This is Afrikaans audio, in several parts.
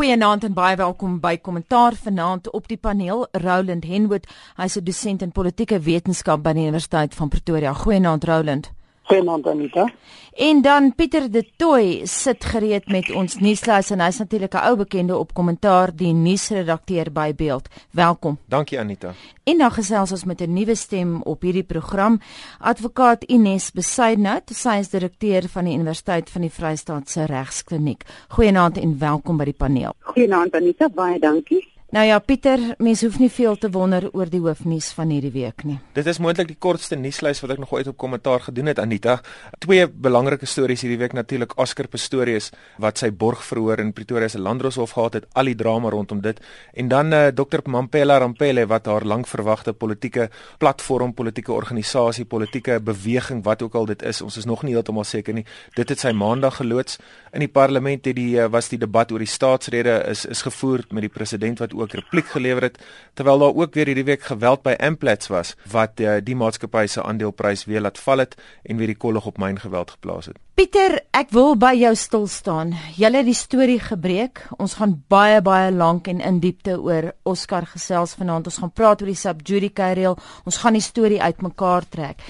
Goeienaand en baie welkom by Kommentaar vanaand op die paneel Roland Henwood. Hy's 'n dosent in politieke wetenskap by die Universiteit van Pretoria. Goeienaand Roland. Goeienaand Anita. En dan Pieter de Tooy sit gereed met ons nuuslys en hy's natuurlik 'n ou bekende op kommentaar, die nuusredakteur by Beeld. Welkom. Dankie Anita. En dan gesels ons met 'n nuwe stem op hierdie program, advokaat Ines Besaidnout. Sy is direkteur van die Universiteit van die Vrystaat se Regskliniek. Goeienaand en welkom by die paneel. Goeienaand Anita, baie dankie. Nou ja, Pieter, mens hoef nie veel te wonder oor die hoofnuus van hierdie week nie. Dit is moontlik die kortste nuuslys wat ek nog ooit op kommentaar gedoen het, Anita. Twee belangrike stories hierdie week natuurlik Oscar Pistorius wat sy borg verhoor in Pretoria se Landdroshof gehad het, al die drama rondom dit. En dan uh, eh, Dr. Mampela Rampele wat haar lank verwagte politieke platform, politieke organisasie, politieke beweging wat ook al dit is, ons is nog nie heeltemal seker nie. Dit het sy maandag geloods in die parlement het die uh, was die debat oor die staatsrede is is gevoer met die president wat ook repliek gelewer het terwyl daar ook weer hierdie week geweld by Amplats was wat uh, die maatskappy se aandeleprys weer laat val het en weer die kollig op myn geweld geplaas het. Pieter, ek wil by jou stil staan. Jy het die storie gebreek. Ons gaan baie baie lank en in diepte oor Oscar gesels vanaand. Ons gaan praat oor die subjudice reël. Ons gaan die storie uitmekaar trek.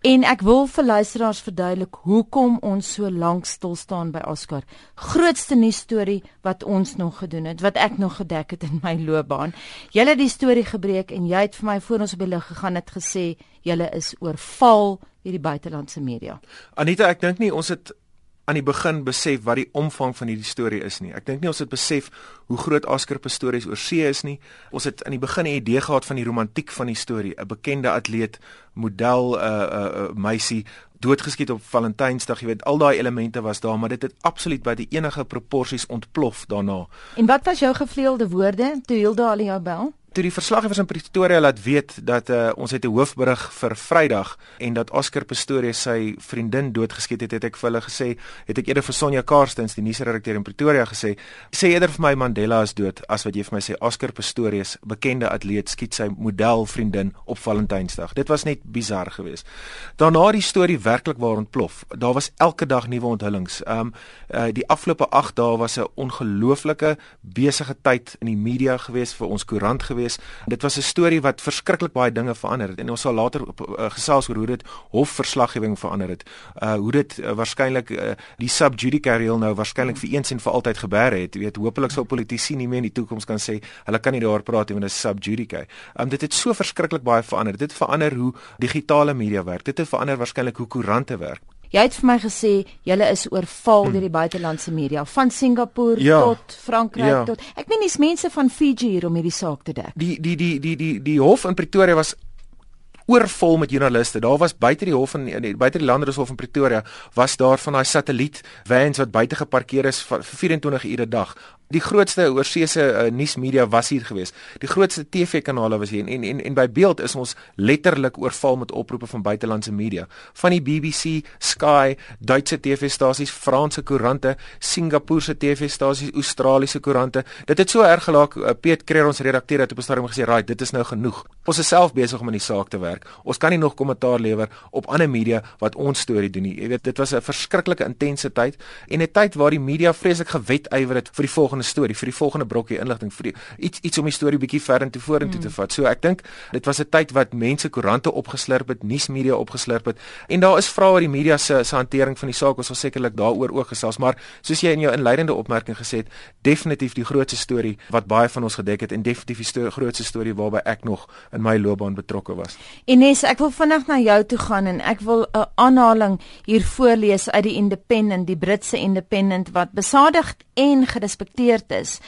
En ek wil vir luisteraars verduidelik hoekom ons so lank stil staan by Oscar. Grootste nuus storie wat ons nog gedoen het, wat ek nog gedek het in my loopbaan. Jy het die storie gebreek en jy het vir my voor ons op die lig gegaan het gesê jy is oorval deur die buitelandse media. Anita, ek dink nie ons het aan die begin besef wat die omvang van hierdie storie is nie. Ek dink nie ons het besef hoe groot Oscar Pistorius oor see is nie. Ons het aan die begin 'n idee gehad van die romantiek van die storie, 'n bekende atleet, model, 'n uh, 'n uh, uh, meisie doodgeskiet op Valentynsdag. Jy weet, al daai elemente was daar, maar dit het absoluut by die enige proporsies ontplof daarna. En wat was jou gevleelde woorde toe Hilda al jou bel? Toe die verslaggewers in Pretoria laat weet dat uh, ons het 'n hoofberig vir Vrydag en dat Oscar Pistorius sy vriendin doodgeskiet het, het ek vir hulle gesê, het ek eerder vir Sonja Karstens, die nuusredakteur in Pretoria gesê, sê eerder vir my Mandela is dood as wat jy vir my sê Oscar Pistorius, bekende atleet, skiet sy model vriendin op Valentynsdag. Dit was net bizar geweest. Daarna die storie werklik waar ontplof. Daar was elke dag nuwe onthullings. Um uh, die afgelope 8 dae was 'n ongelooflike besige tyd in die media geweest vir ons koerant geweest gewees. Dit was 'n storie wat verskriklik baie dinge verander het en ons sal later op, uh, gesels oor hoe dit hofverslaggewing verander het. Uh hoe dit uh, waarskynlik uh, die subjudicial nou waarskynlik vir eens en vir altyd gebeer het. Jy weet, hopelik sal politici nie meer in die toekoms kan sê hulle kan nie daaroor praat nie want dit is subjudice. Um dit het so verskriklik baie verander. Dit verander hoe digitale media werk. Dit het verander waarskynlik hoe koerante werk. Jy het vir my gesê julle is oorval deur die buitelandse media van Singapore ja, tot Frankryk ja. tot Ek meen dis mense van Fiji hier om hierdie saak te dek. Die die die die die die hof in Pretoria was oorvol met joernaliste. Daar was buite die hof in buite die Landdroshof in Pretoria was daar van daai satelliet vans wat buite geparkeer is vir 24 ure 'n dag die grootste oorseese uh, nuusmedia was hier gewees. Die grootste TV-kanale was hier en, en en en by beeld is ons letterlik oorval met oproepe van buitelandse media, van die BBC, Sky, Duitse TV-stasies, Franse koerante, Singapoorse TV-stasies, Australiese koerante. Dit het so erg gelaak. Uh, Piet Kreer ons redakteur het op 'n stadium gesê, "Right, dit is nou genoeg. Ons is self besig om in die saak te werk. Ons kan nie nog kommentaar lewer op ander media wat ons storie doen nie." Jy weet, dit was 'n verskriklike intense tyd en 'n tyd waar die media vreeslik gewetywer het vir die volgende volgende storie, vir die volgende brokkie inligting, vir die, iets iets om die storie bietjie vorentoe vorentoe mm. te vat. So ek dink dit was 'n tyd wat mense koerante opgeslurp het, nuusmedia opgeslurp het en daar is vrae oor die media se se hantering van die saak. Ons sal sekerlik daaroor ook gesels, maar soos jy in jou inleidende opmerking gesê het, definitief die grootste storie wat baie van ons gedek het en definitief die sto grootste storie waarby ek nog in my loopbaan betrokke was. Ines, ek wil vinnig na jou toe gaan en ek wil 'n aanhaling hier voorlees uit die Independent, die Britse Independent wat besadig en gerespekteer gerespekteerd is.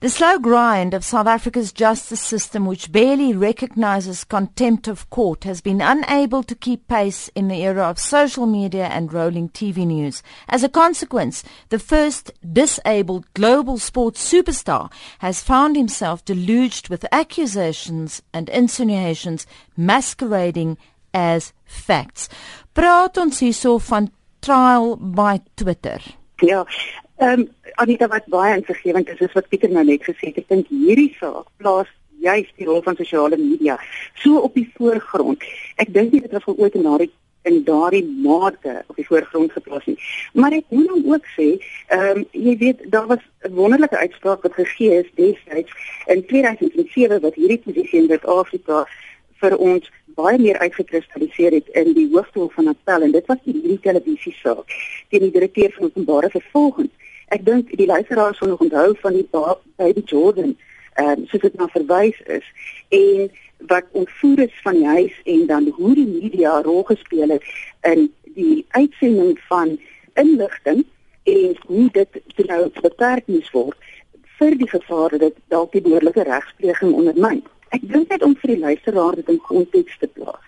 The slow grind of South Africa's justice system, which barely recognizes contempt of court, has been unable to keep pace in the era of social media and rolling TV news. As a consequence, the first disabled global sports superstar has found himself deluged with accusations and insinuations masquerading as facts. Praat ons hierso van trial by Twitter. Ja, Ehm um, Anita wat baie insiggewend is, is wat Pieter nou net gesê het. Ek dink hierdie saak plaas juist die rol van sosiale media so op die voorgrond. Ek dink nie dit was ooit 'n narie in daardie mate op die voorgrond geplaas nie. Maar ek moet hom ook sê, ehm um, jy weet daar was 'n wonderlike uitspraak wat gegee is destyds in 2007 wat hierdie posisie in Suid-Afrika vir ons baie meer uitgekristalliseer het in die hoofrol van Appel en dit was die nuwe televisie saak teen die direkteur van openbare vervolging. Ek dink die luisteraars sal nog onthou van die baby Jordan ehm um, soos dit nou verwys is en wat ontvoer is van die huis en dan hoe die media rol gespeel het in die uitsending van inligting en hoe dit nou beperk moes word vir die gevaar dat dalk die behoorlike regspleging ondermyn. Ek dink net om vir die luisteraar dit in konteks te plaas.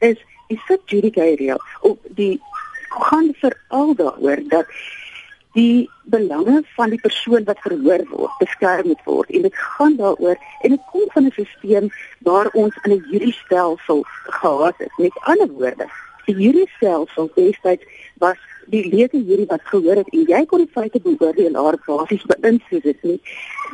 Is die subjudicaria op die gaan veral daaroor dat die belange van die persoon wat verhoor word beskerm moet word. En dit gaan daaroor en dit kom van 'n stelsel waar ons in 'n juridische stelsel gehad het met ander woorde die juridische stelsel destyds was die lede hierdie wat gehoor het en jy kon die feite beoordelaar basies beïnvloed het nie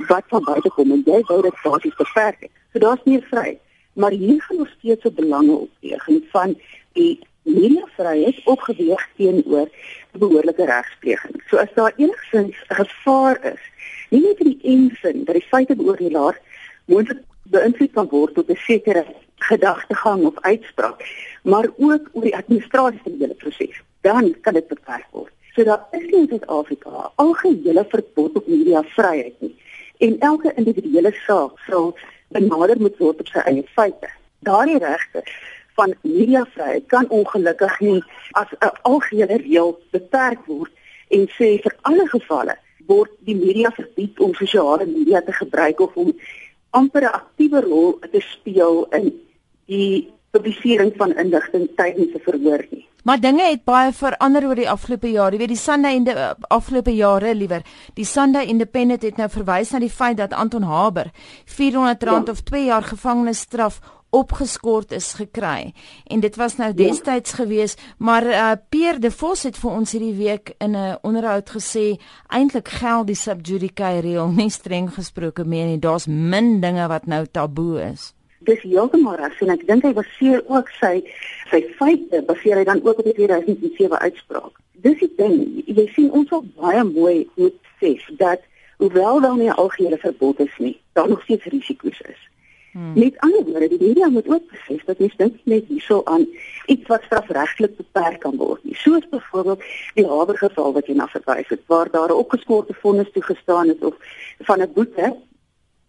wat van buite kom en jy wou dit basies beperk het. So daar's nie vry maar hier gaan ons steeds 'n belange opweeg van die mediavryheid opgeweeg teenoor behoorlike regspleging. So as daar enigsins 'n gevaar is, nie net in die ensin dat die feite beoordelaar moontlik beïnvloed kan word tot 'n sekere gedagtegang of uitspraak, maar ook oor die administrasie van die hele proses, dan kan dit beperk word. So daar is nie in Suid-Afrika algehele verbod op mediavryheid nie en elke individuele saak sal benader moet word op sy eie feite. Daardie regte van mediavryheid kan ongelukkig nie as 'n algehele reël beperk word en sê vir alle gevalle word die media verbied om sosiale media te gebruik of om amper 'n aktiewe rol te speel in die publisering van inligting tydens 'n verhoor nie. Maar dinge het baie verander oor die afgelope jare. Jy weet die Sunday in die uh, afgelope jare liewer. Die Sunday Independent het nou verwys na die feit dat Anton Haber 400 rand ja. of 2 jaar gevangenisstraf opgeskort is gekry. En dit was nou destyds ja. gewees maar uh, Pierre de Vos het vir ons hierdie week in 'n onderhoud gesê eintlik geld die subjudice reël nie streng gesproke meer nie. Daar's min dinge wat nou taboe is. Dis heeltemal reg en ek dink hy baseer ook sy sy feite baseer hy dan ook op die 2007 uitspraak. Dis die ding jy sien ons wil baie mooi moet sê dat hoewel daar nie algehele verbod is nie daar nog steeds risiko's is Hmm. Met ander woorde, die media moet ook besef dat mens dink net hierso aan iets wat strafregtelik beperk kan word. Nie. Soos byvoorbeeld die Haber geval wat jy na verwys het, waar daar 'n opgeskorte vonnis toegestaan is of van 'n boete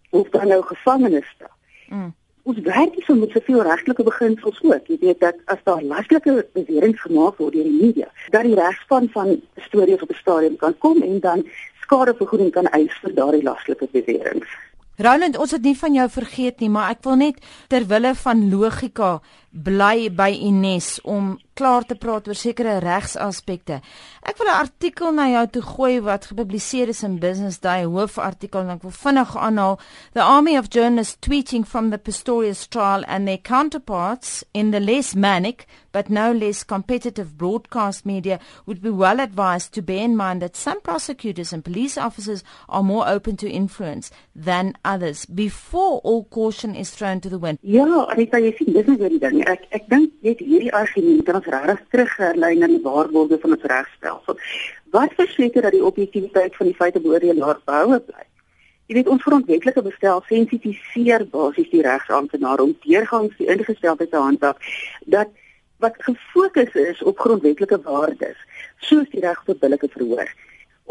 of dan nou gevangenisstraf. Hmm. Ons werk hier so met soveel regtelike beginsels ook. Jy weet dat as daar laslike beweringe gemaak word deur die media, dat die regspan van stories op 'n stadium kan kom en dan skadevergoeding kan eis vir daardie laslike beweringe. Roland, ons het nie van jou vergeet nie, maar ek wil net ter wille van logika bly by Ines om klaar te praat oor sekere regsaspekte. Ek wil 'n artikel na jou toe gooi wat gepubliseer is in Business Day, hoofartikel en ek wil vinnig aanhaal: The army of journalists tweeting from the Pistorius trial and their counterparts in the less manic but no less competitive broadcast media would be well advised to bear in mind that some prosecutors and police officers are more open to influence than others before all caution is thrown to the wind. Ja, Anita, jy sien dis nie die ding. Ek ek dink net hierdie argument ons regtig teruglei na die waarborge van ons regstelsel. Wat verseker dat die objektiviteit van die feite beoordelaar behoue bly? Jy weet ons grondwetlike bestel sensitiseer basies die regsamptenaar om deurgangs die ingesteldheid te handhaaf dat wat gefokus is op grondwetlike waardes soos die reg tot billike verhoor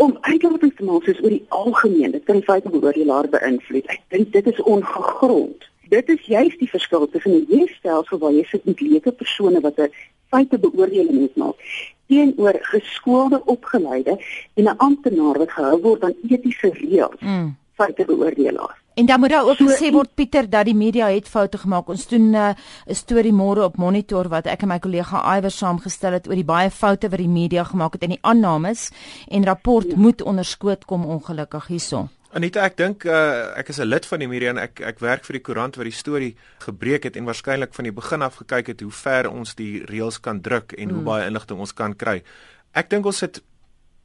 om uitlatings te maak soos oor die algemeen dit kan feite beoordelaar beïnvloed. Ek dink dit is ongegrond dit is juist die verskil tussen 'n leefstelsel waar jy sit met leuke persone wat 'n feite beoordeling moet maak teenoor geskoolde opgeleide en 'n amptenaar wat gehou word aan etiese reëls mm. feite beoordelaar. En dan moet daar ook so, gesê word Pieter dat die media het foute gemaak. Ons doen uh, 'n storie môre op Monitor wat ek en my kollega Iwer saamgestel het oor die baie foute wat die media gemaak het in die aannames en rapport ja. moet onderskoot kom ongelukkig hierson. Anita, ek dink uh, ek is 'n lid van die media en ek ek werk vir die koerant wat die storie gebreek het en waarskynlik van die begin af gekyk het hoe ver ons die reëls kan druk en mm. hoe baie inligting ons kan kry. Ek dink ons het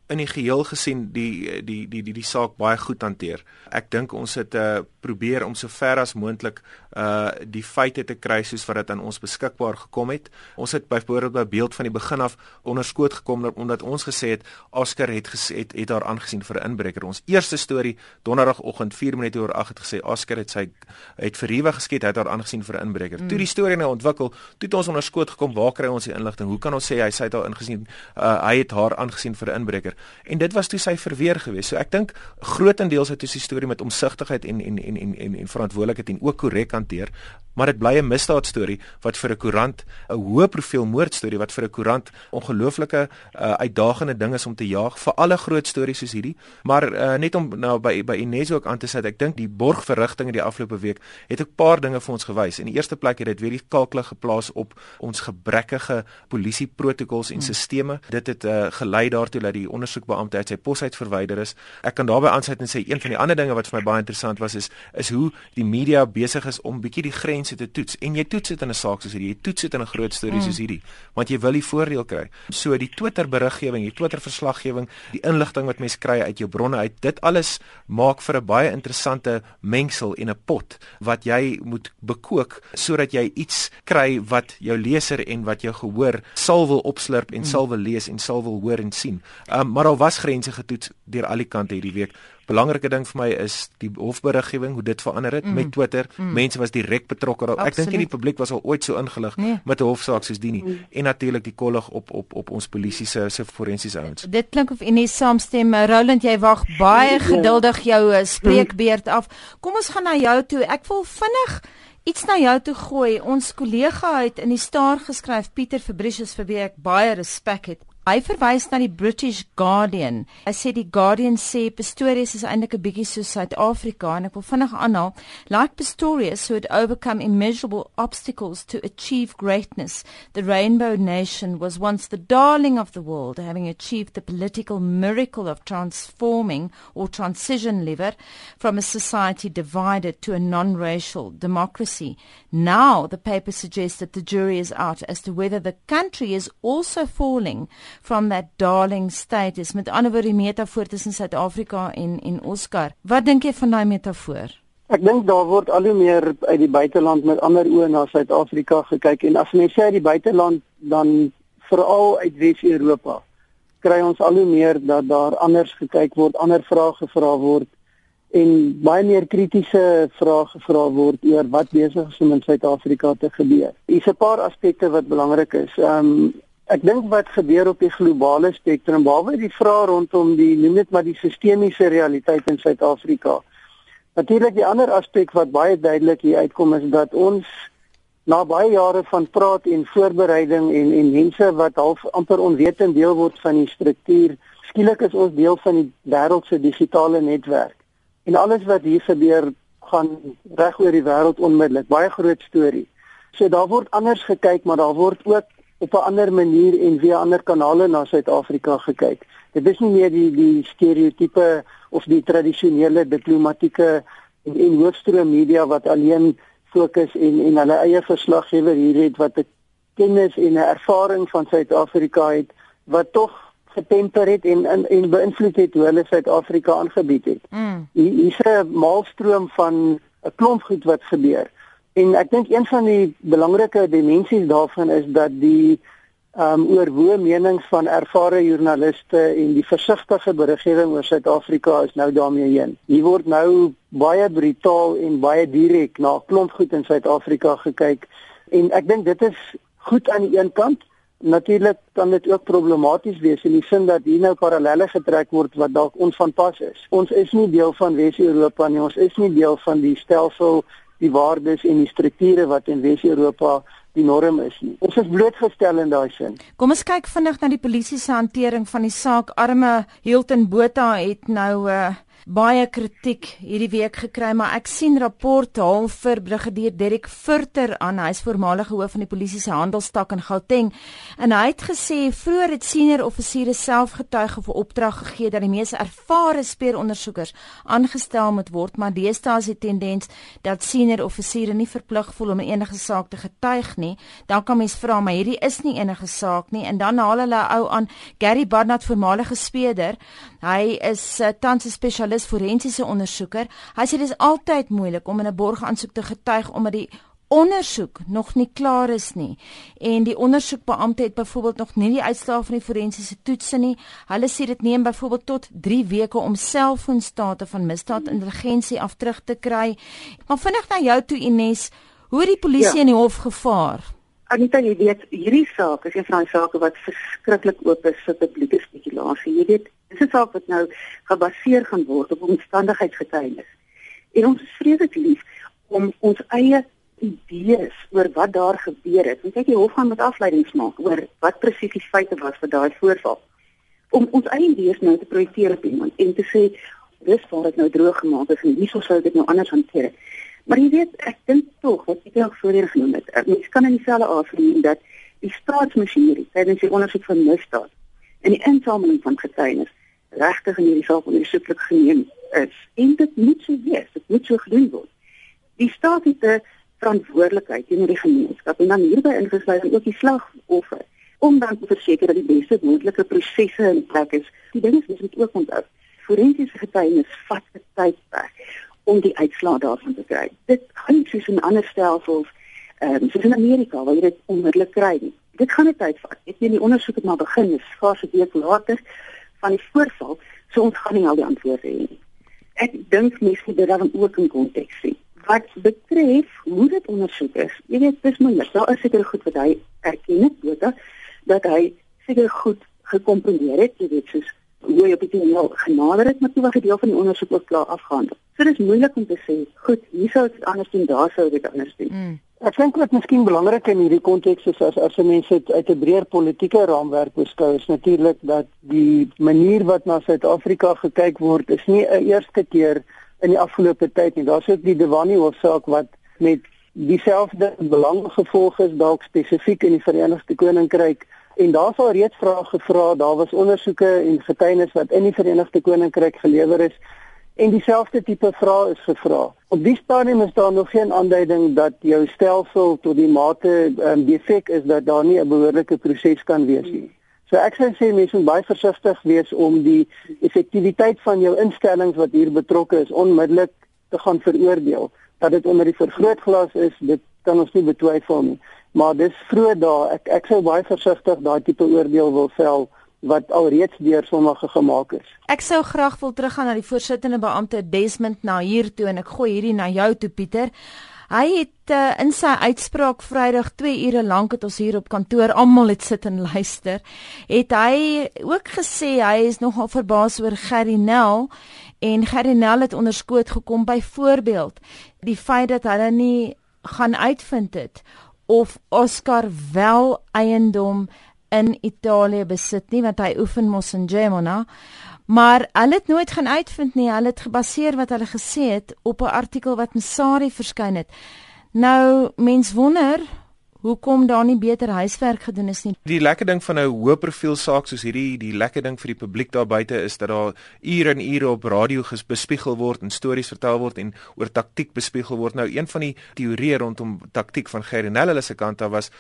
in die geheel gesien die die die die die saak baie goed hanteer. Ek dink ons het uh, probeer om so ver as moontlik uh die feite te kry soos wat dit aan ons beskikbaar gekom het. Ons het byvoorbeeld by beeld van die begin af onderskoot gekom omdat ons gesê het Oscar het gesê het, het haar aangesien vir 'n inbreker. Ons eerste storie donderdagoggend 4 minute oor 8 het gesê Oscar het sy het vir Riewe geskiet, hy het haar aangesien vir 'n inbreker. Mm. Toe die storie nou ontwikkel, toe het ons onderskoot gekom, waar kry ons die inligting? Hoe kan ons sê hy sy het haar ingesien uh, hy het haar aangesien vir 'n inbreker? En dit was toe sy verweer geweest. So ek dink grootendeels het ons die storie met omsigtigheid en en en en en, en verantwoordelikheid en ook korrek hanteer, maar dit bly 'n misdaadstorie wat vir 'n koerant 'n hoë profiel moordstorie wat vir 'n koerant ongelooflike uh, uitdagende ding is om te jaag vir alle groot stories soos hierdie. Maar uh, net om nou by by Ines ook aan te sit, ek dink die borgverrigtinge die afgelope week het 'n paar dinge vir ons gewys. In die eerste plek het dit weer die kalklig geplaas op ons gebrekkige polisieprotokols en stelsels. Dit het uh, gelei daartoe dat die ondersoekbeampte uit sy pos uit verwyder is. Ek kan daarbey aansluit en sê een van die ander dinge wat vir my baie interessant was is is hoe die media besig is om bietjie die grense te toets. En jy toets dit in 'n saak soos hierdie, jy toets dit in 'n groot storie soos hierdie, want jy wil die voordeel kry. So die Twitter beriggewing, die Twitter verslaggewing, die inligting wat mense kry uit jou bronne uit, dit alles maak vir 'n baie interessante mengsel en 'n pot wat jy moet bekook sodat jy iets kry wat jou leser en wat jou gehoor sal wil opslurp en sal wil lees en sal wil hoor en sien. Um, maar daar was grense getoets deur al die kante hierdie week belangrike ding vir my is die hofberiggewing hoe dit verander het mm. met Twitter. Mm. Mense was direk betrokke. Ek dink nie die publiek was al ooit so ingelig nee. met 'n hofsaak soos die nie. Mm. En natuurlik die kollig op op op ons polisie se se forensiese ouens. Dit klink of Ines saamstem. Roland, jy wag baie ja. geduldig jou eh, spreekbeurt af. Kom ons gaan na jou toe. Ek wil vinnig iets na jou toe gooi. Ons kollega het in die staar geskryf Pieter Fabricius vir wie ek baie respek het. Hy verwys na die British Guardian. Hy sê die Guardian sê Pistorius is eintlik 'n bietjie soos Suid-Afrika en ek wil vinnig aanhaal. Like Pistorius who had overcome immeasurable obstacles to achieve greatness, the Rainbow Nation was once the darling of the world, having achieved the political miracle of transforming or transition liver from a society divided to a non-racial democracy. Now the paper suggests that the jury is out as to whether the country is also falling from that darling status met ander woorde die metafoor tussen Suid-Afrika en en Oscar. Wat dink jy van daai metafoor? Ek dink daar word al hoe meer uit die buiteland met ander oë na Suid-Afrika gekyk en as mens sê uit die buiteland dan veral uit Wes-Europa kry ons al hoe meer dat daar anders gekyk word, ander vrae gevra word en baie meer kritiese vrae gevra word oor wat besig is om in Suid-Afrika te gebeur. Hier's 'n paar aspekte wat belangrik is. Ehm um, Ek dink wat gebeur op die globale spektrum, behalwe die vrae rondom die noem dit maar die sistemiese realiteit in Suid-Afrika. Natuurlik die ander aspek wat baie duidelik hier uitkom is dat ons na baie jare van praat en voorbereiding en en mense wat half amper onwetend deel word van die struktuur, skielik is ons deel van die wêreld se digitale netwerk. En alles wat hier gebeur gaan reg oor die wêreld onmiddellik, baie groot storie. So daar word anders gekyk, maar daar word ook op 'n ander manier en via ander kanale na Suid-Afrika gekyk. Dit is nie meer die die stereotipe of die tradisionele diplomatieke en, en hoofstroom media wat alleen fokus en en hulle eie verslaggewer hier het wat 'n kennis en 'n ervaring van Suid-Afrika het wat tog getemper het en en, en beïnvloed het hoe hulle Suid-Afrika aangebied het. Mm. Hier is 'n maalstroom van 'n klomp goed wat gebeur. En ek dink een van die belangrike dimensies daarvan is dat die ehm um, oorwoe menings van ervare joernaliste en die versigtige beriggewing oor Suid-Afrika is nou daarmee heen. Hier word nou baie brutaal en baie direk na klomp goed in Suid-Afrika gekyk en ek dink dit is goed aan die een kant. Natuurlik kan dit ook problematies wees in die sin dat hier nou parallelle getrek word wat dalk onvanpas is. Ons is nie deel van Wes-Europa nie, ons is nie deel van die stelsel die waardes en die strukture wat in Wes-Europa die norm is nie. Ons is blootgestel in daai sin. Kom ons kyk vinnig na die polisie se hantering van die saak. Arme Hilton Botha het nou 'n uh, eh, baie kritiek hierdie week gekry, maar ek sien rapporte al vir brigadier Derek Furter aan, hy's voormalige hoof van die polisie se handelstak in Gauteng, en hy het gesê vroeër het senior offisiere self getuig of 'n opdrag gegee dat die mees ervare speerondersoekers aangestel moet word, maar deesdae is die tendens dat senior offisiere nie verplig voel om enige saak te getuig nie. Dan kan mens vra, maar hierdie is nie enige saak nie en dan haal hulle ou aan Gary Barnard voormalige speeder. Hy is uh, tans 'n spesialis is forensiese ondersoeker. Hy sê dit is altyd moeilik om in 'n borgaansoek te getuig omdat die ondersoek nog nie klaar is nie. En die ondersoekbeampte het byvoorbeeld nog nie die uitslae van die forensiese toetse nie. Hulle sê dit neem byvoorbeeld tot 3 weke om selfoonstate van misdaadintelligensie af terug te kry. Maar vinnig na jou toe Ines, hoe het die polisie ja. in die hof gevaar? Anita, jy weet, hierdie saak is een van die sake wat verskriklik oop is vir publieke spekulasie. Jy weet, dis 'n saak wat nou gebaseer gaan word op omstandigheidsgetuienis. En ons is vreeslik lief om ons eie idees oor wat daar gebeur het. Ons kyk die hof gaan met afleidings maak oor wat presies die feite was vir daai voorval. Om ons eie idees nou te projekteer op iemand en te sê dis waar dit nou droog gemaak is en hieso sou dit nou anders hanteer. Maar jy weet, ek dink tog wat ek ook voorheen genoem het, mens kan in dieselfde afneem dat die staatsmasjinerie tydens die ondersoek van misdaad en die insameling van getuienis regtig in hierdie saak ondersoeklik geneem is. En dit moet so wees, dit moet so gedoen word. Die staat het 'n verantwoordelikheid teenoor die gemeenskap en dan hierby ingesluit ook die slagoffer om dan te verseker dat die beste moontlike prosesse in plek is. Die ding is, ons moet ook onthou, forensiese getuienis vat tyd weg om die uitslae daarvan te kry. Dit gaan nie soos in ander stelsels, ehm um, soos in Amerika waar jy dit onmiddellik kry nie. Dit gaan net tyd vat. Ek sien die ondersoek het maar begin, is vaas 'n week later van die voorval, so ons gaan nie al die antwoorde hê nie. Ek dink mense moet dit dan ook in konteks sien wat betref hoe dit ondersoek is. Jy weet dis moeilik. Daar is seker goed wat hy erken het, dat dat hy seker goed gekomponeer het, jy weet soos hoe hy op die toneel genader het, maar toe was 'n deel van die ondersoek ook klaar afgehandel. So dis moeilik om te sê, goed, hier sou dit anders doen, daar sou dit anders doen. Mm. Ek dink wat miskien belangrik in hierdie konteks is as as mense dit uit 'n breër politieke raamwerk beskou, is natuurlik dat die manier wat na Suid-Afrika gekyk word, is nie 'n eerste keer in die afgelope tyd nie. Daar's ook die Dewani hofsaak wat met dieselfde belang gevolg is dalk spesifiek in die Verenigde Koninkryk en daar sou reeds vrae gevra, daar was ondersoeke en getuienis wat in die Verenigde Koninkryk gelewer is en dieselfde tipe vrae is gevra. Op die stadium is daar nog geen aanduiding dat jou stelsel tot die mate um, defek is dat daar nie 'n behoorlike proses kan wees nie. So ek sou sê mense moet baie versigtig wees om die effektiwiteit van jou instellings wat hier betrokke is onmiddellik te gaan veroordeel. Dat dit onder die vergrootglas is, dit kan ons nie betwyfel nie. Maar dis vroeg daar. Ek ek sou baie versigtig daai tipe oordeel wil vel wat alreeds deur sommige gemaak is. Ek sou graag wil teruggaan na die voorsittende beampte Desmond na hier toe en ek gooi hierdie na jou toe Pieter. Hy het uh, in sy uitspraak Vrydag 2 ure lank het ons hier op kantoor almal het sit en luister. Het hy ook gesê hy is nogal verbaas oor Gerry Nel en Gerry Nel het onderskoot gekom byvoorbeeld die feit dat hulle nie gaan uitvind het of Oscar wel eiendom in Italië besit nie want hy oefen mos in Gemona. Maar hulle het nooit gaan uitvind nie. Hulle het gebaseer wat hulle gesê het op 'n artikel wat in Sari verskyn het. Nou mens wonder hoekom daar nie beter huiswerk gedoen is nie. Die lekker ding van 'n hoë profiel saak soos hierdie, die lekker ding vir die publiek daar buite is dat daar ure en ure op radio bespiegel word en stories vertel word en oor taktik bespiegel word. Nou een van die teorieë rondom taktik van Gerinella se kant af was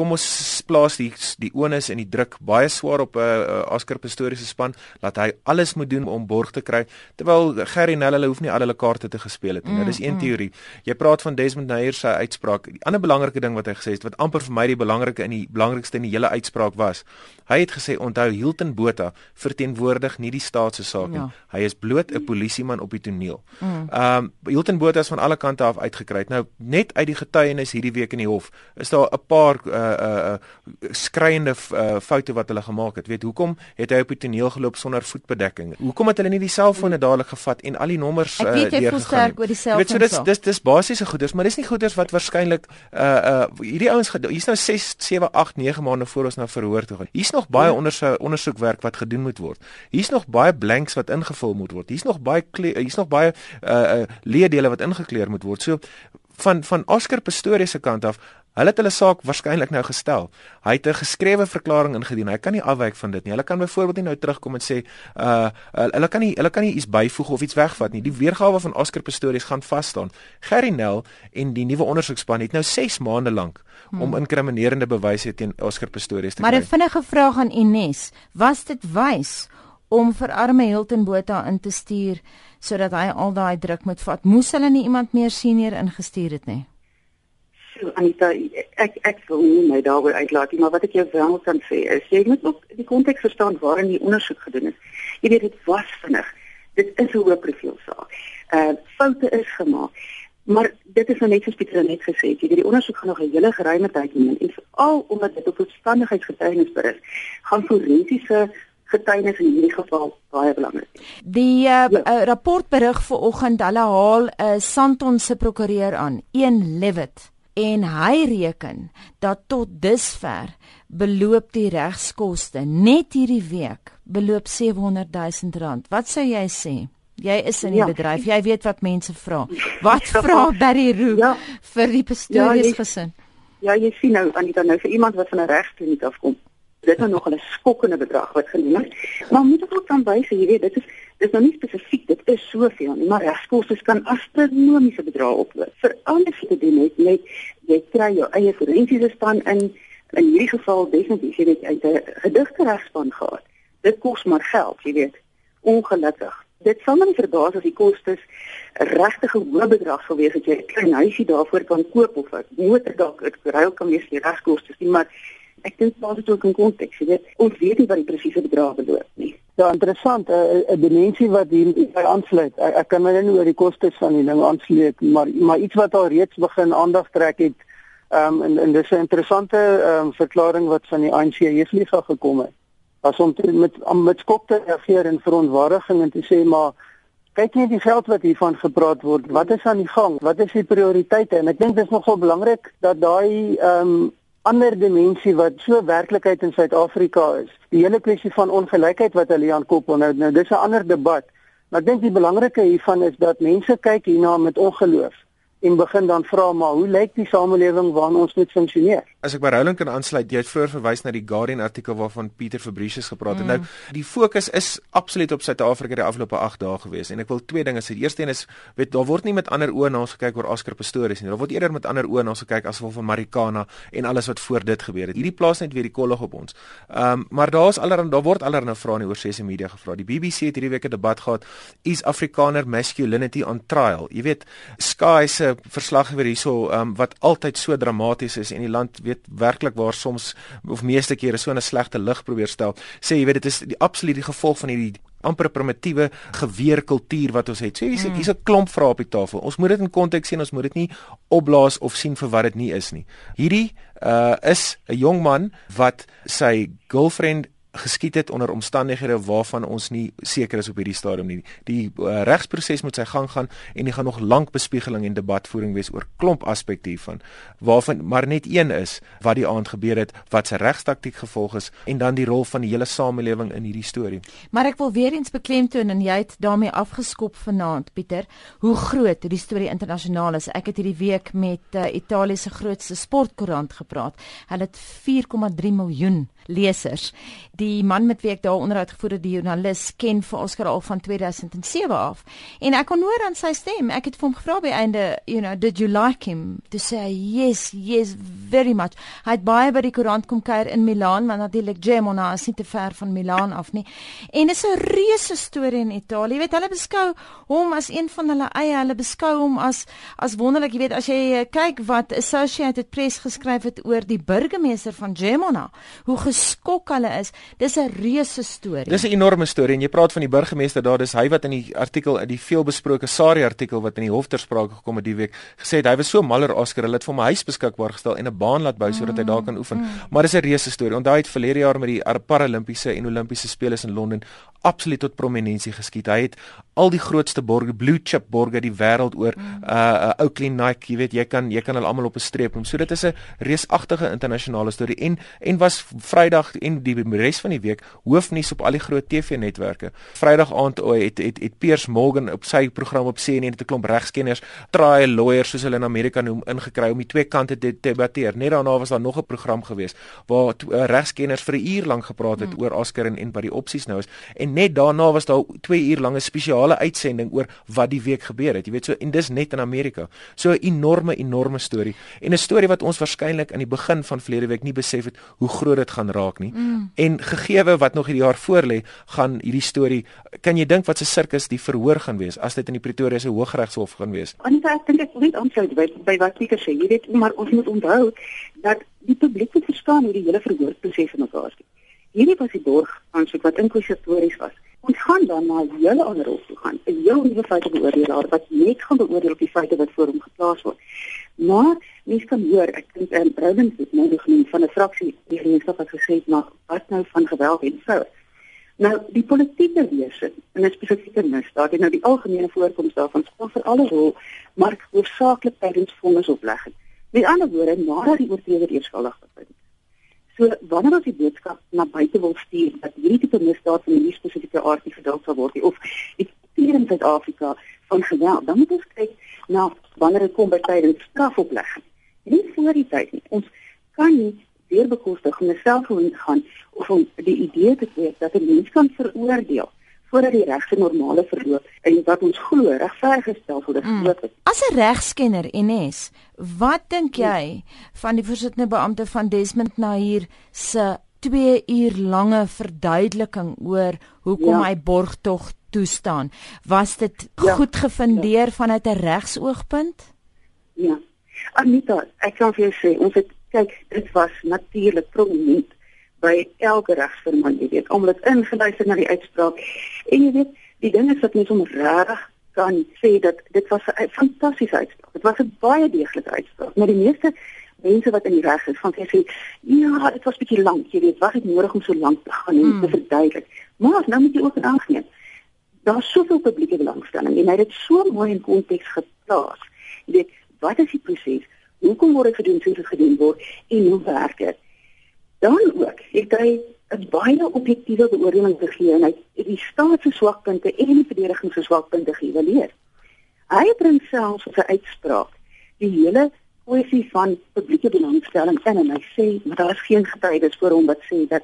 kom ons plaas die die onus en die druk baie swaar op 'n uh, uh, Oscar Pistorius se span dat hy alles moet doen om borg te kry terwyl Gerry Nel hulle hoef nie al hulle kaarte te gespeel het nie. Mm, Dit is een mm. teorie. Jy praat van Desmond Nair se uitspraak. Die ander belangrike ding wat hy gesê het wat amper vir my die belangrike in die belangrikste in die hele uitspraak was. Hy het gesê onthou Hilton Botha verteenwoordig nie die staat se saak nie. Ja. Hy is bloot 'n polisieman op die toneel. Mm. Ehm um, Hilton Botha is van alle kante af uitgekry. Nou net uit die getuienis hierdie week in die hof is daar 'n paar uh, uh uh skreiende uh, foute wat hulle gemaak het. Weet hoekom het hy op die toneel geloop sonder voetbedekking? Hoekom het hulle nie die selfone dadelik gevat en al die nommers uh deurgegaan? Weet jy dis dis dis basiese goeders, maar dis nie goeders wat waarskynlik uh uh hierdie ouens hier's nou 6 7 8 9 maande voor ons nou verhoor toe gaan. Hier's nog baie ondersoek ondersoekwerk wat gedoen moet word. Hier's nog baie blanks wat ingevul moet word. Hier's nog baie hier's nog baie uh uh leedele wat ingekleer moet word. So van van Oscar Pistorius se kant af Hulle het hulle saak waarskynlik nou gestel. Hy het 'n geskrewe verklaring ingedien. Hy kan nie afwyk van dit nie. Hulle kan byvoorbeeld nie nou terugkom en sê uh hulle kan nie hulle kan nie iets byvoeg of iets wegvat nie. Die weergawe van Oscar Pistorius gaan vas staan. Gerry Nel en die nuwe ondersoekspan het nou 6 maande lank hmm. om inkriminerende bewyse teen Oscar Pistorius te maar kry. Maar 'n vinnige vraag aan Ines, was dit wys om vir arme Hilton Botha in te stuur sodat hy al daai druk moet vat. Moes hulle nie iemand meer senior ingestuur het nie? Anita, ek ek wil nie my daaroor uitlaat nie, maar wat ek jou wel kan sê is jy moet ook die konteks verstaan waarin die ondersoek gedoen is. Jy weet dit was vinnig. Dit is 'n hoë profiel saak. Uh foute is gemaak. Maar dit is nou net soos Pieter net gesê het, jy weet die ondersoek gaan nog 'n hele geruime tyd neem en veral omdat dit op verstandigheidsgetuienis berus, gaan forensiese getuienis in hierdie geval baie belangrik. Die uh, ja. uh, rapport berig vanoggend hulle haal 'n uh, Santon se prokureur aan, een Levitt en hy reken dat tot dusver beloop die regskoste net hierdie week beloop 700 000 rand. Wat sou jy sê? Jy is in die ja. bedryf. Jy weet wat mense vra. Wat ja. vra Barry Roo ja. vir die pastories ja, gesin? Ja, jy sien nou aan dit nou vir iemand wat van 'n regskliniek afkom. Dit is nou nog 'n skokkende bedrag wat genoem is. Maar moet ek ook dan wys, jy weet, dit is dit is nou nie spesifiek, dit is soveel nie, maar regskoste kan astronomiese bedrae oploop. Vir wat jy net net jy kry jou eie forensiese span in in hierdie geval definitief jy weet uit 'n gedigte regspan gehad. Dit kos maar geld, jy weet. Ongelukkig. Dit sal my verbaas as die kostes regtig 'n hoë bedrag sou wees as jy 'n klein huisie daarvoor kan koop of 'n motor dalk ek ruil kan wees die regskoste maar ek dink daar is ook 'n konteks, jy weet. Ons weet nie wat die presiese bedrag beloop nie. Ja, interessant, 'n dimensie wat hier by aansluit. Ek, ek kan my nou nie oor die kostes van die ding aansluit, maar maar iets wat al reeds begin aandag trek het Ehm um, en en dis 'n interessante ehm um, verklaring wat van die ANC Jeugliga gekom het. Was om te, met met skok te reageer en verontwaardiging en te sê maar kyk net die geld wat hiervan gepraat word. Wat is aan die gang? Wat is die prioriteite? En ek dink dit is nogal belangrik dat daai ehm um, ander dimensie wat so werklikheid in Suid-Afrika is. Die hele kwessie van ongelykheid wat hulle aan koppel nou, nou dis 'n ander debat. Maar ek dink die belangrike hiervan is dat mense kyk hierna met ongeloof en begin dan vra maar hoe lyk die samelewing waarin ons moet funksioneer? As ek by Roland kan aansluit, jy het vroeër verwys na die Guardian artikel waarvan Pieter Fabricius gepraat het. Mm. Nou, die fokus is absoluut op Suid-Afrika die afgelope 8 dae gewees en ek wil twee dinge sê. Die eerste een is, weet daar word nie met ander oë na ons gekyk oor Oscar Pistorius nie. Daar word eerder met ander oë na ons gekyk as gevolg van Marikana en alles wat voor dit gebeur het. Hierdie plaas net weer die kollig op ons. Ehm um, maar daar's allerhande daar word allerhande vrae oor sosiale media gevra. Die BBC het hierdie week 'n debat gehad, is Afrikaner masculinity on trial? Jy weet, Sky se verslaggewer hierso um, wat altyd so dramaties is en die land weet werklik waar soms of meeste kere so 'n slegte lig probeer stel. Sê jy weet dit is die absolute gevolg van hierdie amper primitiewe geweerkultuur wat ons het. So hier's mm. hier's 'n klomp vrae op die tafel. Ons moet dit in konteks sien. Ons moet dit nie opblaas of sien vir wat dit nie is nie. Hierdie uh is 'n jong man wat sy girlfriend geskied het onder omstandighede waarvan ons nie seker is op hierdie stadium nie. Die uh, regsproses moet sy gang gaan en dit gaan nog lank bespiegeling en debatvoering wees oor klomp aspekte hiervan waarvan maar net een is wat die aand gebeur het, wat se regstaktiek gevolg is en dan die rol van die hele samelewing in hierdie storie. Maar ek wil weer eens beklemtoon en jy het daarmee afgeskop vanaand Pieter, hoe groot hierdie storie internasionaal is. Ek het hierdie week met uh, Italië se grootste sportkoerant gepraat. Hulle het 4,3 miljoen lesers. Die man met wie ek daar onderhoud gevoer het, die joernalis, ken vir Oscar al van 2007 af. En ek kon hoor aan sy stem, ek het vir hom gevra by einde, you know, did you like him? To say yes, yes, very much. Hy het baie by die koerant kom kuier in Milaan, want natuurlik Gemona is nie te ver van Milaan af nie. En dit is 'n reuse storie in Italië. Jy weet, hulle beskou hom as een van hulle eie, hulle beskou hom as as wonderlik, jy weet, as jy eh, kyk wat Associated Press geskryf het oor die burgemeester van Gemona, hoe geskok hulle is. Dis 'n reuse storie. Dis 'n enorme storie en jy praat van die burgemeester daar, dis hy wat in die artikel in die veelbesproke Sari artikel wat in die hof ter sprake gekom het die week gesê het hy was so maller Oscar, hulle het vir hom 'n huis beskikbaar gestel en 'n baan laat bou sodat hy daar kan oefen. Mm. Maar dis 'n reuse storie. Onthou hy het verlede jaar met die Paralimpiese en Olimpiese spele in Londen absoluut tot prominensie geskiet. Hy het al die grootste borge, blue chip borge die wêreld oor, mm. uh, uh Oakley Nike, jy weet, jy kan jy kan hulle almal op 'n streep noem. So dit is 'n reusagtige internasionale storie en en was Vrydag en die res van die week hoofnuus op al die groot TV-netwerke. Vrydag aand oh, het, het het Piers Morgan op sy program op CNN 'n klomp regskenners, trial lawyers soos hulle in Amerika noem, ingekry om die twee kante te debatteer. Net daarna was daar nog 'n program gewees waar uh, regskenners vir 'n uur lank gepraat het mm. oor Oscar en en wat die opsies nou is. En en net daarna was daar 2 uur lange spesiale uitsending oor wat die week gebeur het. Jy weet so en dis net in Amerika. So 'n enorme enorme storie en 'n storie wat ons waarskynlik aan die begin van verlede week nie besef het hoe groot dit gaan raak nie. Mm. En gegeewe wat nog hierdie jaar voorlê, gaan hierdie storie kan jy dink wat se sirkus die verhoor gaan wees as dit in die Pretoria se Hooggeregshof gaan wees? Anita, ek dink ek moet aansluit by, by wat Pieter sê. Jy weet, maar ons moet onthou dat die publiek moet verstaan hoe die hele verhoorproses in mekaar steek. Hierdie was die borg aansoek wat inkwesitories was. Ons gaan dan na 'n hele ander hof toe gaan. 'n Heel nuwe feite beoordelaar wat net gaan beoordeel op die feite wat voor hom geplaas word. Maar mens kan hoor, ek dink en Brownings het nou genoem van 'n fraksie gemeenskap het gesê maar wat nou van geweld en vroue. Nou die politieke wese en spesifieke misdaad en nou die algemene voorkoms daarvan speel vir alle rol maar hoofsaaklik tydens vonnisoplegging. Met ander woorde, nadat die oortreder eers skuldig bevind. So wanneer ons die boodskap na buite wil stuur dat hierdie tipe misdaad van hierdie spesifieke aard nie gedoen sal word nie of hier in Suid-Afrika van geweld, dan moet ons kyk na wanneer dit kom by tydens strafoplegging. Nie voor die tyd nie. Ons kan nie weer bekostig om self te gaan of om die idee te kry dat 'n mens kan veroordeel voordat die reg se normale verloop en wat ons glo regverdig gestel word mm. groot is. As 'n regskenner NS, wat dink jy van die voorsittende beampte van Desmond Nair se 2 uur lange verduideliking oor hoekom ja. hy borgtog toestaan? Was dit ja. goed gefundeer ja. vanuit 'n regsoogpunt? Ja. Anita, ek kan vir jou sê, ons het kyk, dit was natuurlik prominent by elke regsvermaan, jy weet, het ingeluister na die uitspraak. En jy weet, die ding is dat mens om reg kan sê dat dit was 'n fantastiese uitspraak. Dit was 'n baie deeglike uitspraak. Maar die meeste mense wat in die reg is, van sê, ja, dit was bietjie lank, jy weet, was dit nodig om so lank te gaan en mm. te verduidelik. Maar nou moet jy ook aangeneem. Daar's soveel publieke belangstelling en hy het dit so mooi in konteks geplaas. Jy weet, wat is die proses? Hoekom word dit gedoen soos dit gedoen word en hoe werk dit? Dan ook het hy 'n baie objektiewe beoordeling gegee en hy het die staat se swakpunte en die verdediging se swakpunte geëvalueer. Hy bring selfs 'n uitspraak die hele kwessie van publieke belangstelling in en hy sê maar daar is geen getuies voor hom wat sê dat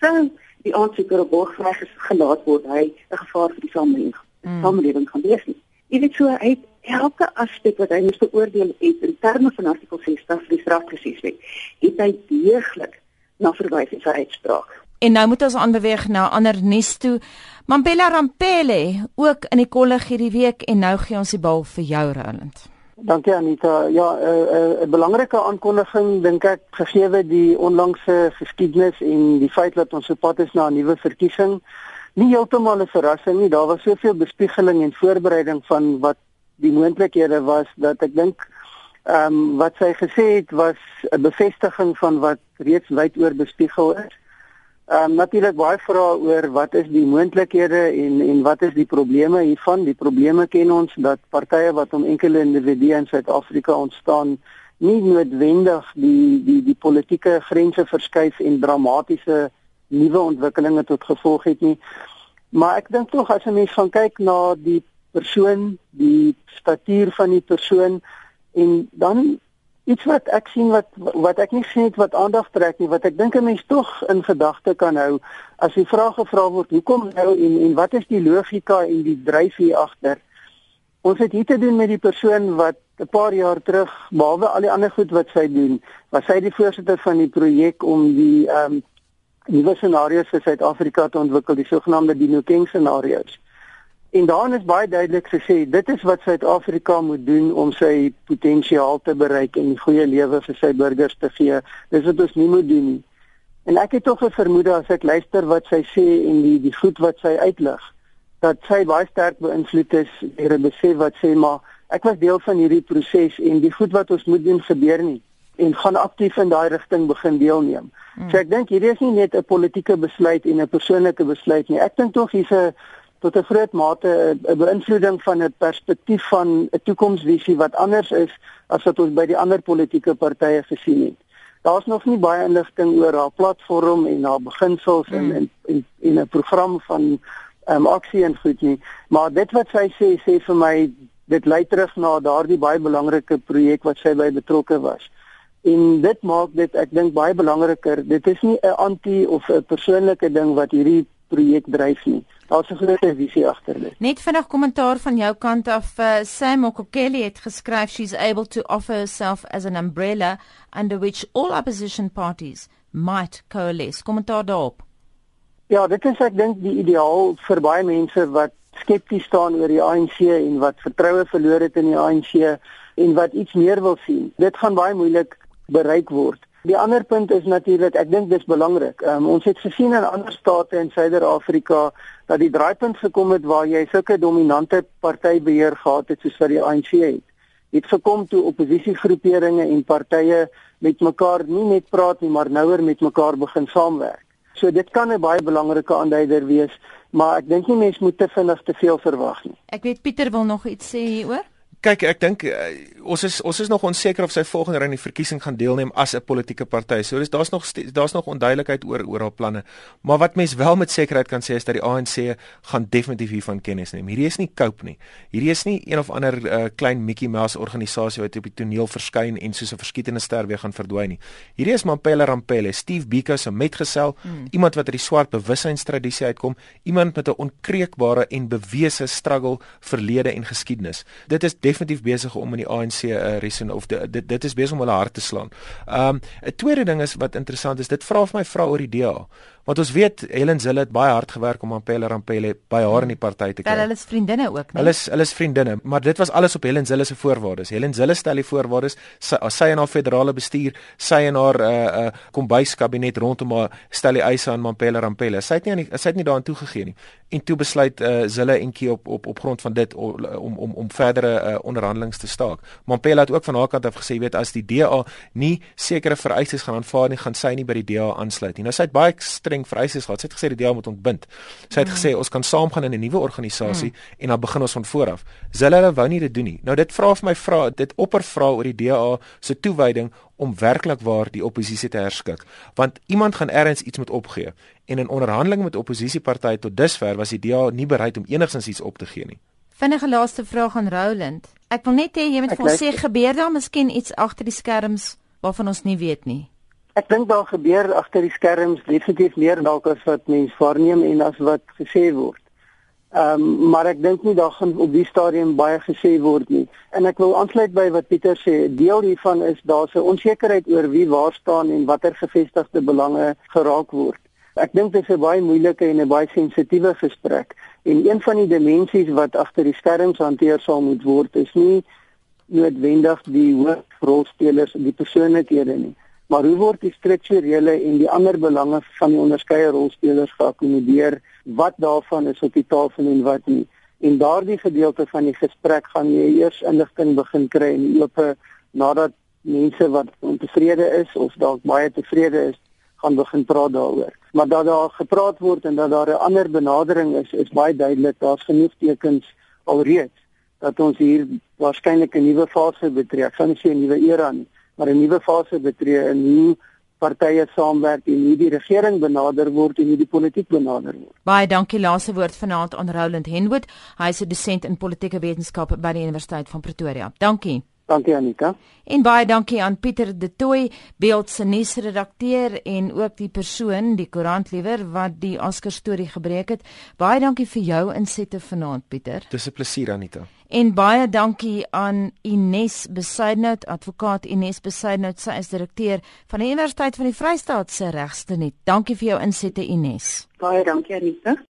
sou die aansoeker op borgveg gelaat word hy 'n gevaar vir die samelewing mm. samelewing kan wees nie. Jy weet so hy elke aspek wat hy moes beoordeel het in terme van artikel 60 van die strafproseswet het hy deeglik na verwys in sy uitspraak. En nou moet ons aanbeweeg na ander nuus toe. Mampela Rampele ook in die kolleg hierdie week en nou gee ons die bal vir jou Roland. Dankie Anita. Ja, 'n uh, uh, uh, belangrike aankondiging dink ek gegee die onlangse geskiedenis en die feit dat ons op pad is na 'n nuwe verkiesing. Nie heeltemal 'n verrassing nie. Daar was soveel bespiegeling en voorbereiding van wat die moontlikhede was dat ek dink Ehm um, wat sy gesê het was 'n bevestiging van wat reeds wyd oor bespiegel is. Ehm um, natuurlik baie vrae oor wat is die moontlikhede en en wat is die probleme hiervan? Die probleme ken ons dat partye wat om enkele individue in Suid-Afrika ontstaan nie noodwendig die die die politieke grense verskuif en dramatiese nuwe ontwikkelinge tot gevolg het nie. Maar ek dink tog as 'n mens gaan kyk na die persoon, die statuur van die persoon, En dan iets wat ek sien wat wat ek nie sien wat aandag trek nie, wat ek dink 'n mens tog in gedagte kan hou as die vraag gevra word, hoekom nou en en wat is die logika en die dryfveer agter? Ons het hier te doen met die persoon wat 'n paar jaar terug, behalwe al die ander goed wat sy doen, was sy die voorsitter van die projek om die ehm um, nuwe scenario's vir Suid-Afrika te ontwikkel, die sogenaamde Dinokeng scenario's. En daarin is baie duidelik gesê dit is wat Suid-Afrika moet doen om sy potensiaal te bereik en 'n goeie lewe vir sy burgers te gee. Dis wat ons nie moet doen nie. En ek het tog 'n vermoede as ek luister wat sy sê en die die goed wat sy uitlig dat sy baie sterk beïnvloed is deur 'n besef wat sê maar ek was deel van hierdie proses en die goed wat ons moet doen gebeur nie en gaan aktief in daai rigting begin deelneem. Hmm. So ek dink hierdie is nie net 'n politieke besluit en 'n persoonlike besluit nie. Ek dink tog hier's 'n tot 'n groot mate 'n beïnvloeding van 'n perspektief van 'n toekomsvisie wat anders is as wat ons by die ander politieke partye gesien het. Daar's nog nie baie inligting oor haar platform en haar beginsels mm. en en en 'n program van ehm um, aksie en goed nie, maar dit wat sy sê sê vir my dit lei terug na daardie baie belangrike projek wat sy by betrokke was. En dit maak dit ek dink baie belangriker. Dit is nie 'n anti of 'n persoonlike ding wat hierdie projek dryf nie. Daar's 'n groot visie agter dit. Net vinnig kommentaar van jou kant af. Uh, Sam Okokeli het geskryf she's able to offer herself as an umbrella under which all opposition parties might coalesce. Kommentaar daarop. Ja, dit is ek dink die ideaal vir baie mense wat skepties staan oor die ANC en wat vertroue verloor het in die ANC en wat iets meer wil sien. Dit gaan baie moeilik bereik word. Die ander punt is natuurlik, ek dink dis belangrik. Um, ons het gesien in ander state in Suider-Afrika dat die draaipunt gekom het waar jy sulke dominante partybeheer gehad het soos wat die ANC het. Dit gekom toe oppositiegroeperinge en partye met mekaar nie net praat nie, maar nouer met mekaar begin saamwerk. So dit kan 'n baie belangrike aanduider wees, maar ek dink nie mense moet te vinnig te veel verwag nie. Ek weet Pieter wil nog iets sê hieroor. Kyk, ek dink uh, ons is ons is nog onseker of sy volgende ry in die verkiesing gaan deelneem as 'n politieke party. So dis daar's nog daar's nog onduidelikheid oor oor haar planne. Maar wat mense wel met sekerheid kan sê is dat die ANC gaan definitief hiervan kennis neem. Hierdie is nie cope nie. Hierdie is nie een of ander uh, klein Mickey Mouse organisasie wat op die toneel verskyn en soos 'n verskietende ster weer gaan verdwyn nie. Hierdie is Mampela Rampele, Steve Biko se metgesel, hmm. iemand wat uit die swart bewussyns-tradisie uitkom, iemand met 'n onkreukbare en bewese struggle verlede en geskiedenis. Dit is definitief besig om in die ANC 'n uh, reason of de, dit dit is besig om hulle hart te slaan. Um 'n tweede ding is wat interessant is, dit vra vir my vra oor die DA. Want ons weet Helen Zille het baie hard gewerk om Ampela Rampele by haar in die party te kry. Hulle is vriendinne ook, nee. Hulle is hulle is vriendinne, maar dit was alles op Helen Zille se voorwaardes. Helen Zille stel die voorwaardes sy, sy en haar federale bestuur, sy en haar uh uh kombuiskabinet rondom haar stel die eise aan Ampela Rampele. Sy het nie aan die, sy het nie daaraan toegegee nie. En toe besluit uh Zille en Kie op op op grond van dit om om om verdere uh, onderhandelinge te staak. Ampela het ook van haar kant af gesê, weet as die DA nie sekere vereistes gaan aanvaar nie, gaan sy nie by die DA aansluit nie. Nou sy het baie streng vereistes gehad. Sy het gesê die DA moet ontbind. Sy het mm. gesê ons kan saamgaan in 'n nuwe organisasie mm. en dan begin ons van voor af. Zulle hulle wou nie dit doen nie. Nou dit vra vir my vra dit opper vra oor die DA se toewyding om werklik waar die oppositie te herskik. Want iemand gaan ergens iets moet opgee en in onderhandeling met oppositiepartye tot dusver was die DA nie bereid om enigsins iets op te gee nie. Vinnige laaste vraag aan Roland. Ek wil net hê jy moet vir ons sê gebeur daar miskien iets agter die skerms waarvan ons nie weet nie. Ek dink daar gebeur agter die skerms definitief meer dalk as wat mense waarneem en as wat gesê word. Ehm um, maar ek dink nie daar gaan op die stadium baie gesê word nie. En ek wil aansluit by wat Pieter sê. Deel hiervan is daar se onsekerheid oor wie waar staan en watter gevestigde belange geraak word. Ek dink dit is 'n baie moeilike en 'n baie sensitiewe gesprek en een van die dimensies wat agter die skerms hanteer sal moet word is nie noodwendig die hoofrolspelers en die persoonlikhede nie maar hoe word die strukturele en die ander belange van die onderskeie rolspelers geakkommodeer? Wat daarvan is op die tafel en wat nie? En daardie gedeelte van die gesprek gaan jy eers inligting begin kry in die oop nadat mense wat ontevrede is of dalk baie tevrede is, gaan begin praat daaroor. Maar dat daar gepraat word en dat daar 'n ander benadering is, is baie duidelik. Daar's genoeg tekens alreeds dat ons hier waarskynlik 'n nuwe fase betree. Ek sal nie sê 'n nuwe era nie, maar 'n nuwe fase betree in hoe partye saamwerk en hoe die regering benader word en hoe die politiek benader word. Baie dankie laaste woord vanaand aan Roland Henwood. Hy is 'n dosent in politieke wetenskappe by die Universiteit van Pretoria. Dankie. Dankie Anika. En baie dankie aan Pieter De Tooy, beeld se nuusredakteur en ook die persoon, die koerantliewer wat die Oscar storie gebreek het. Baie dankie vir jou insette vanaand Pieter. Dis 'n plesier Anita. En baie dankie aan Ines Besuidnout, advokaat Ines Besuidnout, sy is direkteur van die Universiteit van die Vrystaat se regste net. Dankie vir jou insette Ines. Baie dankie Anita.